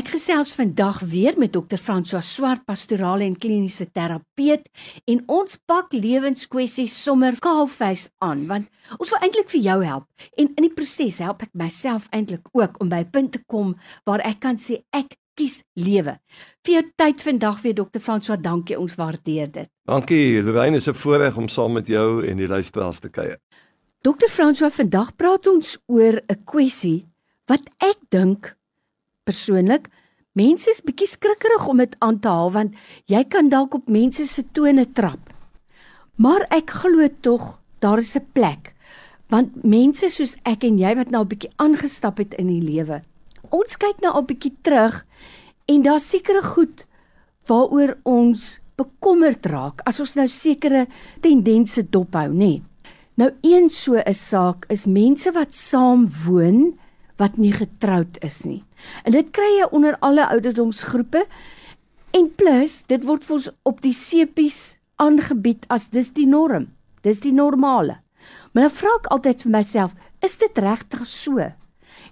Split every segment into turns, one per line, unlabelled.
Ek gesels vandag weer met Dr. François Swart, pastorale en kliniese terapeut, en ons pak lewenskwessies sommer kaalvuis aan, want ons wil eintlik vir jou help. En in die proses help ek myself eintlik ook om by 'n punt te kom waar ek kan sê ek kies lewe. Vir jou tyd vandag weer Dr. François, dankie, ons waardeer dit.
Dankie, Lorraine, is 'n voorreg om saam met jou en die luisteraars te kuier.
Dr. François, vandag praat ons oor 'n kwessie wat ek dink persoonlik mense is bietjie skrikkerig om dit aan te haal want jy kan dalk op mense se tone trap. Maar ek glo tog daar is 'n plek want mense soos ek en jy wat nou 'n bietjie aangestap het in die lewe. Ons kyk nou 'n bietjie terug en daar sekerre goed waaroor ons bekommerd raak as ons nou sekere tendense dophou, nê. Nee. Nou een so 'n saak is mense wat saam woon wat nie getroud is nie. En dit kry jy onder alle ouderdomsgroepe. En plus, dit word vir ons op die sepies aangebied as dis die norm. Dis die normale. Maar dan vra ek altyd vir myself, is dit regtig so?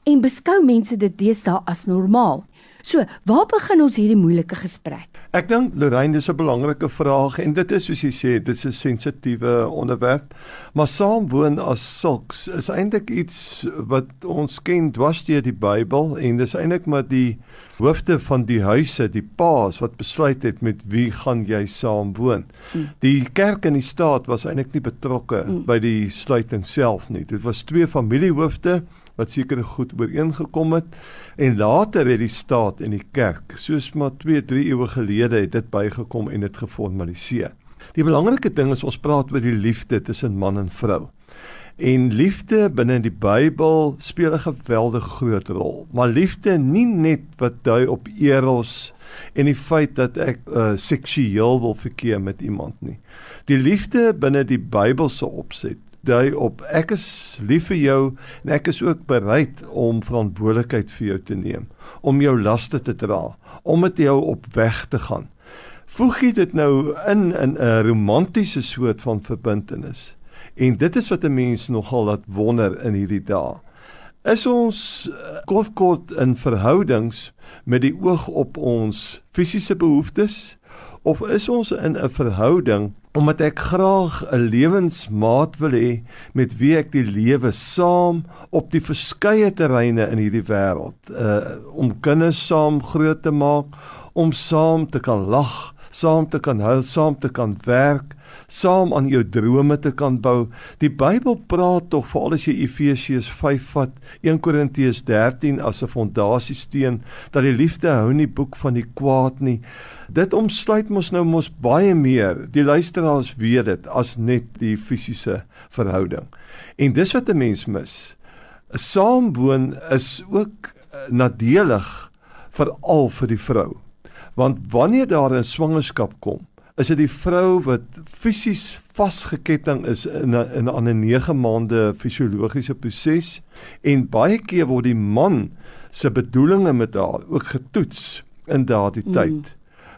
En beskou mense dit deesdae as normaal? So, waar begin ons hierdie moeilike gesprek?
Ek dink Lorraine dis 'n belangrike vraag en dit is soos jy sê, dit is 'n sensitiewe onderwerp. Maar saamwoon as sulks is eintlik iets wat ons ken dwars deur die Bybel en dis eintlik maar die hoofde van die huise, die paas wat besluit het met wie gaan jy saamwoon. Mm. Die kerk en die staat was eintlik nie betrokke mm. by die sluiting self nie. Dit was twee familiehoofde wat seker goed ooreengekom het en later het die staat en die kerk soos maar 2 3 eeue gelede het dit bygekom en dit geformaliseer. Die belangrike ding is ons praat oor die liefde tussen man en vrou. En liefde binne die Bybel speel 'n geweldig groot rol. Maar liefde nie net wat dui op eros en die feit dat ek uh, seksueel wil verkeer met iemand nie. Die liefde binne die Bybelse opset dui op ek is lief vir jou en ek is ook bereid om verantwoordelikheid vir jou te neem, om jou laste te dra, om met jou op weg te gaan. Voeg jy dit nou in in 'n romantiese soort van verbintenis. En dit is wat 'n mens nogal laat wonder in hierdie dae. Is ons eh, kort kort in verhoudings met die oog op ons fisiese behoeftes of is ons in 'n verhouding omdat ek graag 'n lewensmaat wil hê met wie ek die lewe saam op die verskeie terreine in hierdie wêreld uh om kinders saam groot te maak, om saam te kan lag, saam te kan huil, saam te kan werk, saam aan jou drome te kan bou. Die Bybel praat tog veral as jy Efesiërs 5 vat, 1 Korintiërs 13 as 'n fondasiesteen dat die liefde hou nie boek van die kwaad nie. Dit omsluit mos nou mos baie meer. Die luisteraars weet dit as net die fisiese verhouding. En dis wat 'n mens mis. 'n Saamwoon is ook eh, nadelig veral vir die vrou. Want wanneer daar 'n swangerskap kom, is dit die vrou wat fisies vasgeketting is in 'n in 'n 9 maande fisiologiese proses en baie keer word die man se bedoelings met haar ook getoets in daardie mm. tyd.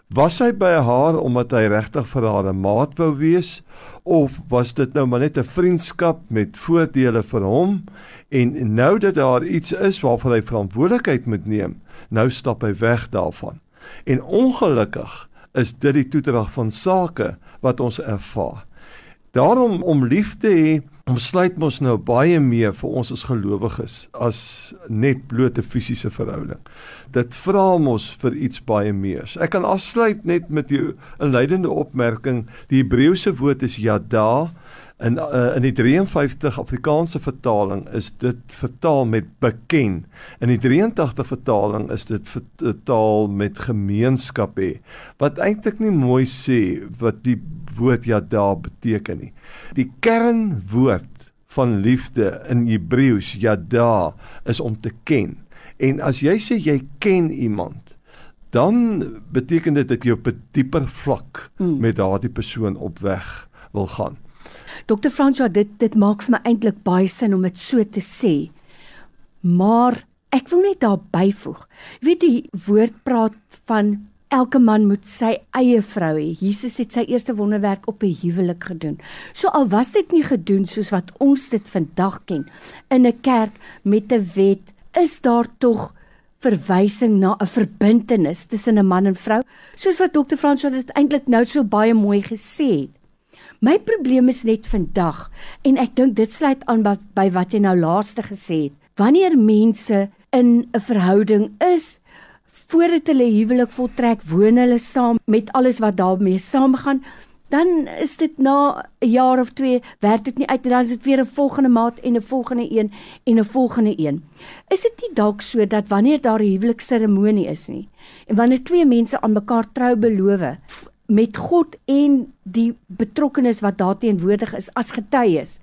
Was hy by haar omdat hy regtig vir haar 'n maat wou wees of was dit nou maar net 'n vriendskap met voordele vir hom en nou dat daar iets is waarvoor hy verantwoordelikheid moet neem, nou stap hy weg daarvan. En ongelukkig is dit die toedrag van sake wat ons ervaar. Daarom om lief te hê, omsluit mos nou baie meer vir ons as gelowiges as net blote fisiese verhouding. Dit vra mos vir iets baie meer. Ek kan afsluit net met 'n leidende opmerking. Die Hebreëse woord is yada In uh, in die 53 Afrikaanse vertaling is dit vertaal met beken. In die 83 vertaling is dit vertaal met gemeenskap hê. Wat eintlik nie mooi sê wat die woord ja daar beteken nie. Die kernwoord van liefde in Hebreëus ja daar is om te ken. En as jy sê jy ken iemand, dan beteken dit dat jy op 'n dieper vlak hmm. met daardie persoon op weg wil gaan.
Dr. François, dit dit maak vir my eintlik baie sin om dit so te sê. Maar ek wil net daar byvoeg. Jy weet die woord praat van elke man moet sy eie vrou hê. Jesus het sy eerste wonderwerk op 'n huwelik gedoen. So al was dit nie gedoen soos wat ons dit vandag ken in 'n kerk met 'n wet, is daar tog verwysing na 'n verbintenis tussen 'n man en vrou, soos wat Dr. Frans dit eintlik nou so baie mooi gesê het. My probleem is net vandag en ek dink dit sluit aan by wat jy nou laaste gesê het. Wanneer mense in 'n verhouding is, voordat hulle huwelik voltrek, woon hulle saam met alles wat daarmee saamgaan, dan is dit na 'n jaar of 2 werk dit nie uit en dan is dit weer 'n volgende maat en 'n volgende een en 'n volgende een. Is dit nie dalk so dat wanneer daar 'n huwelikseremonie is nie en wanneer twee mense aan mekaar trou beloof met God en die betrokkenes wat daarteenwoordig is as getuies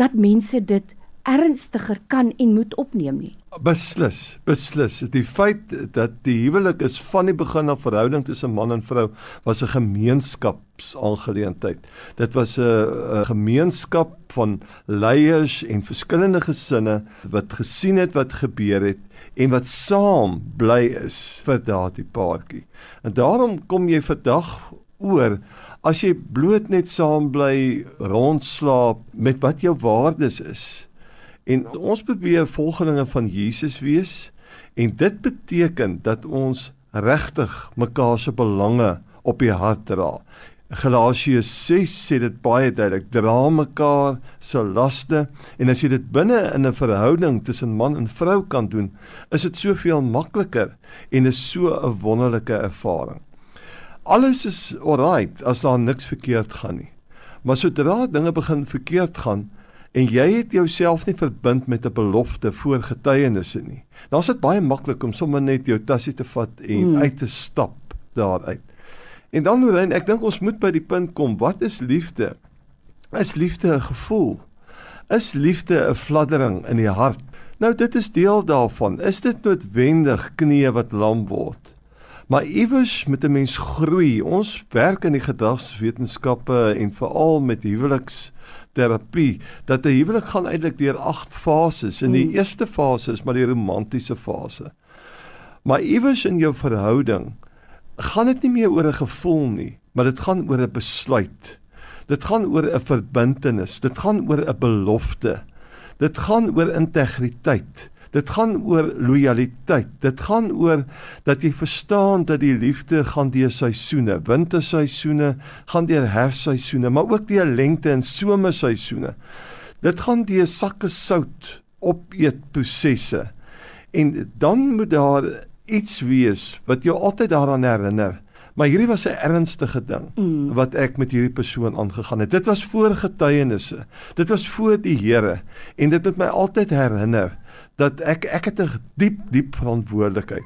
dat mense dit ernstiger kan en moet opneem nie.
Beslis, beslis. Die feit dat die huwelik is van die begin af verhouding tussen man en vrou was 'n gemeenskapsaangeleentheid. Dit was 'n gemeenskap van leiers en verskillende gesinne wat gesien het wat gebeur het en wat saam bly is vir daardie paartjie. En daarom kom jy vandag oor as jy bloot net saam bly rondslaap met wat jou waardes is En ons probeer volgelinge van Jesus wees en dit beteken dat ons regtig mekaar se belange op die hart dra. Galasiërs 6 sê dit baie duidelik: dra mekaar se laste en as jy dit binne in 'n verhouding tussen man en vrou kan doen, is dit soveel makliker en is so 'n wonderlike ervaring. Alles is alright as daar niks verkeerd gaan nie. Maar sodra dinge begin verkeerd gaan, en jy het jouself nie verbind met 'n belofte voor getuienisse nie. Dan's dit baie maklik om sommer net jou tassie te vat en hmm. uit te stap daaruit. En dan moet ek dink ons moet by die punt kom, wat is liefde? Is liefde 'n gevoel? Is liefde 'n fladdering in die hart? Nou dit is deel daarvan. Is dit noodwendig knieë wat lam word? Maar iewers met 'n mens groei. Ons werk in die gedragswetenskappe en veral met huweliks terapie dat 'n huwelik gaan eintlik deur 8 fases. In die mm. eerste fase is maar die romantiese fase. Maar iewers in jou verhouding gaan dit nie meer oor 'n gevoel nie, maar dit gaan oor 'n besluit. Dit gaan oor 'n verbintenis, dit gaan oor 'n belofte. Dit gaan oor integriteit. Dit gaan oor lojaliteit. Dit gaan oor dat jy verstaan dat die liefde gaan deur seisoene, winterseisoene, gaan deur herfsseisoene, maar ook deur lente en somerseisoene. Dit gaan deur sakke sout opeet prosesse. En dan moet daar iets wees wat jou altyd daaraan herinner. Maar hierdie was 'n ernstige ding mm. wat ek met hierdie persoon aangegaan het. Dit was voor getuienisse. Dit was voor die Here en dit het my altyd herinner dat ek ek het 'n diep diep verantwoordelikheid.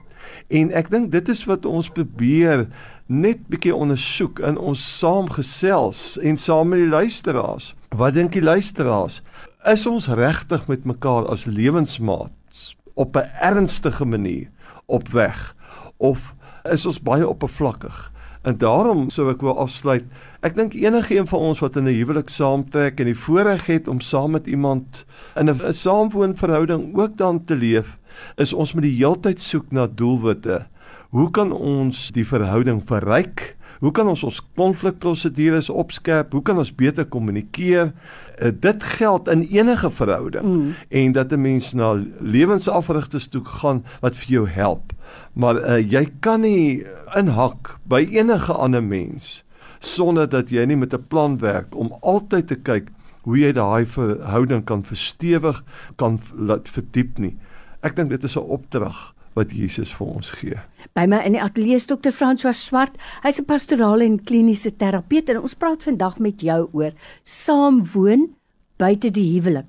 En ek dink dit is wat ons probeer net bietjie ondersoek in ons saamgesels en saam met die luisteraars. Wat dink die luisteraars? Is ons regtig met mekaar as lewensmaats op 'n ernstige manier op weg of is ons baie oppervlakkig? En daarom sou ek wil afsluit. Ek dink enige een van ons wat in 'n huwelik saamtrek en die voorreg het om saam met iemand in 'n saamwoonverhouding ook dan te leef, is ons met die heeltyd soek na doelwitte. Hoe kan ons die verhouding verryk? Hoe kan ons ons konflikprosedures opskerp? Hoe kan ons beter kommunikeer? Uh, dit geld in enige verhouding mm. en dat 'n mens na lewensafrigters toe gaan wat vir jou help. Maar uh, jy kan nie inhak by enige ander mens sonder dat jy nie met 'n plan werk om altyd te kyk hoe jy daai verhouding kan verstewig, kan laat verdiep nie. Ek dink dit is 'n opdrag wat Jesus vir ons gee.
By my in die ateljee is Dr. François Swart. Hy's 'n pastorale en kliniese terapeut en ons praat vandag met jou oor saamwoon buite die huwelik.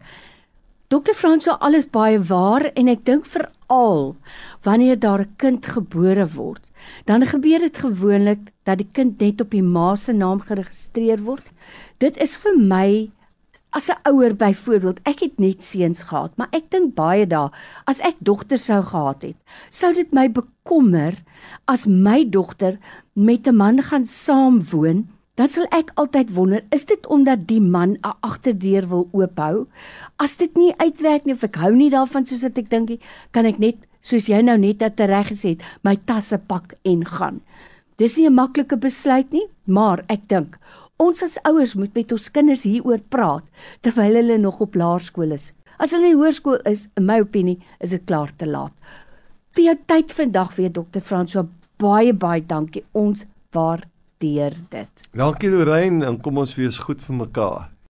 Dr. François, alles baie waar en ek dink veral wanneer daar 'n kind gebore word, dan gebeur dit gewoonlik dat die kind net op die ma se naam geregistreer word. Dit is vir my as 'n ouer byvoorbeeld, ek het net seuns gehad, maar ek dink baie daar, as ek dogters sou gehad het, sou dit my bekommer as my dogter met 'n man gaan saamwoon, dan sal ek altyd wonder, is dit omdat die man 'n agterdeur wil oophou? As dit nie uitwerk nie of ek hou nie daarvan soos wat ek dink, kan ek net soos jy nou net reg gesê het, my tasse pak en gaan. Dis nie 'n maklike besluit nie, maar ek dink Ons as ouers moet met ons kinders hieroor praat terwyl hulle nog op laerskool is. As hulle in hoërskool is, in my opinie, is dit klaar te laat. vir jou tyd vandag weer dokter François. Baie baie dankie. Ons waardeer dit.
Dankie Lorraine en kom ons wees goed vir mekaar.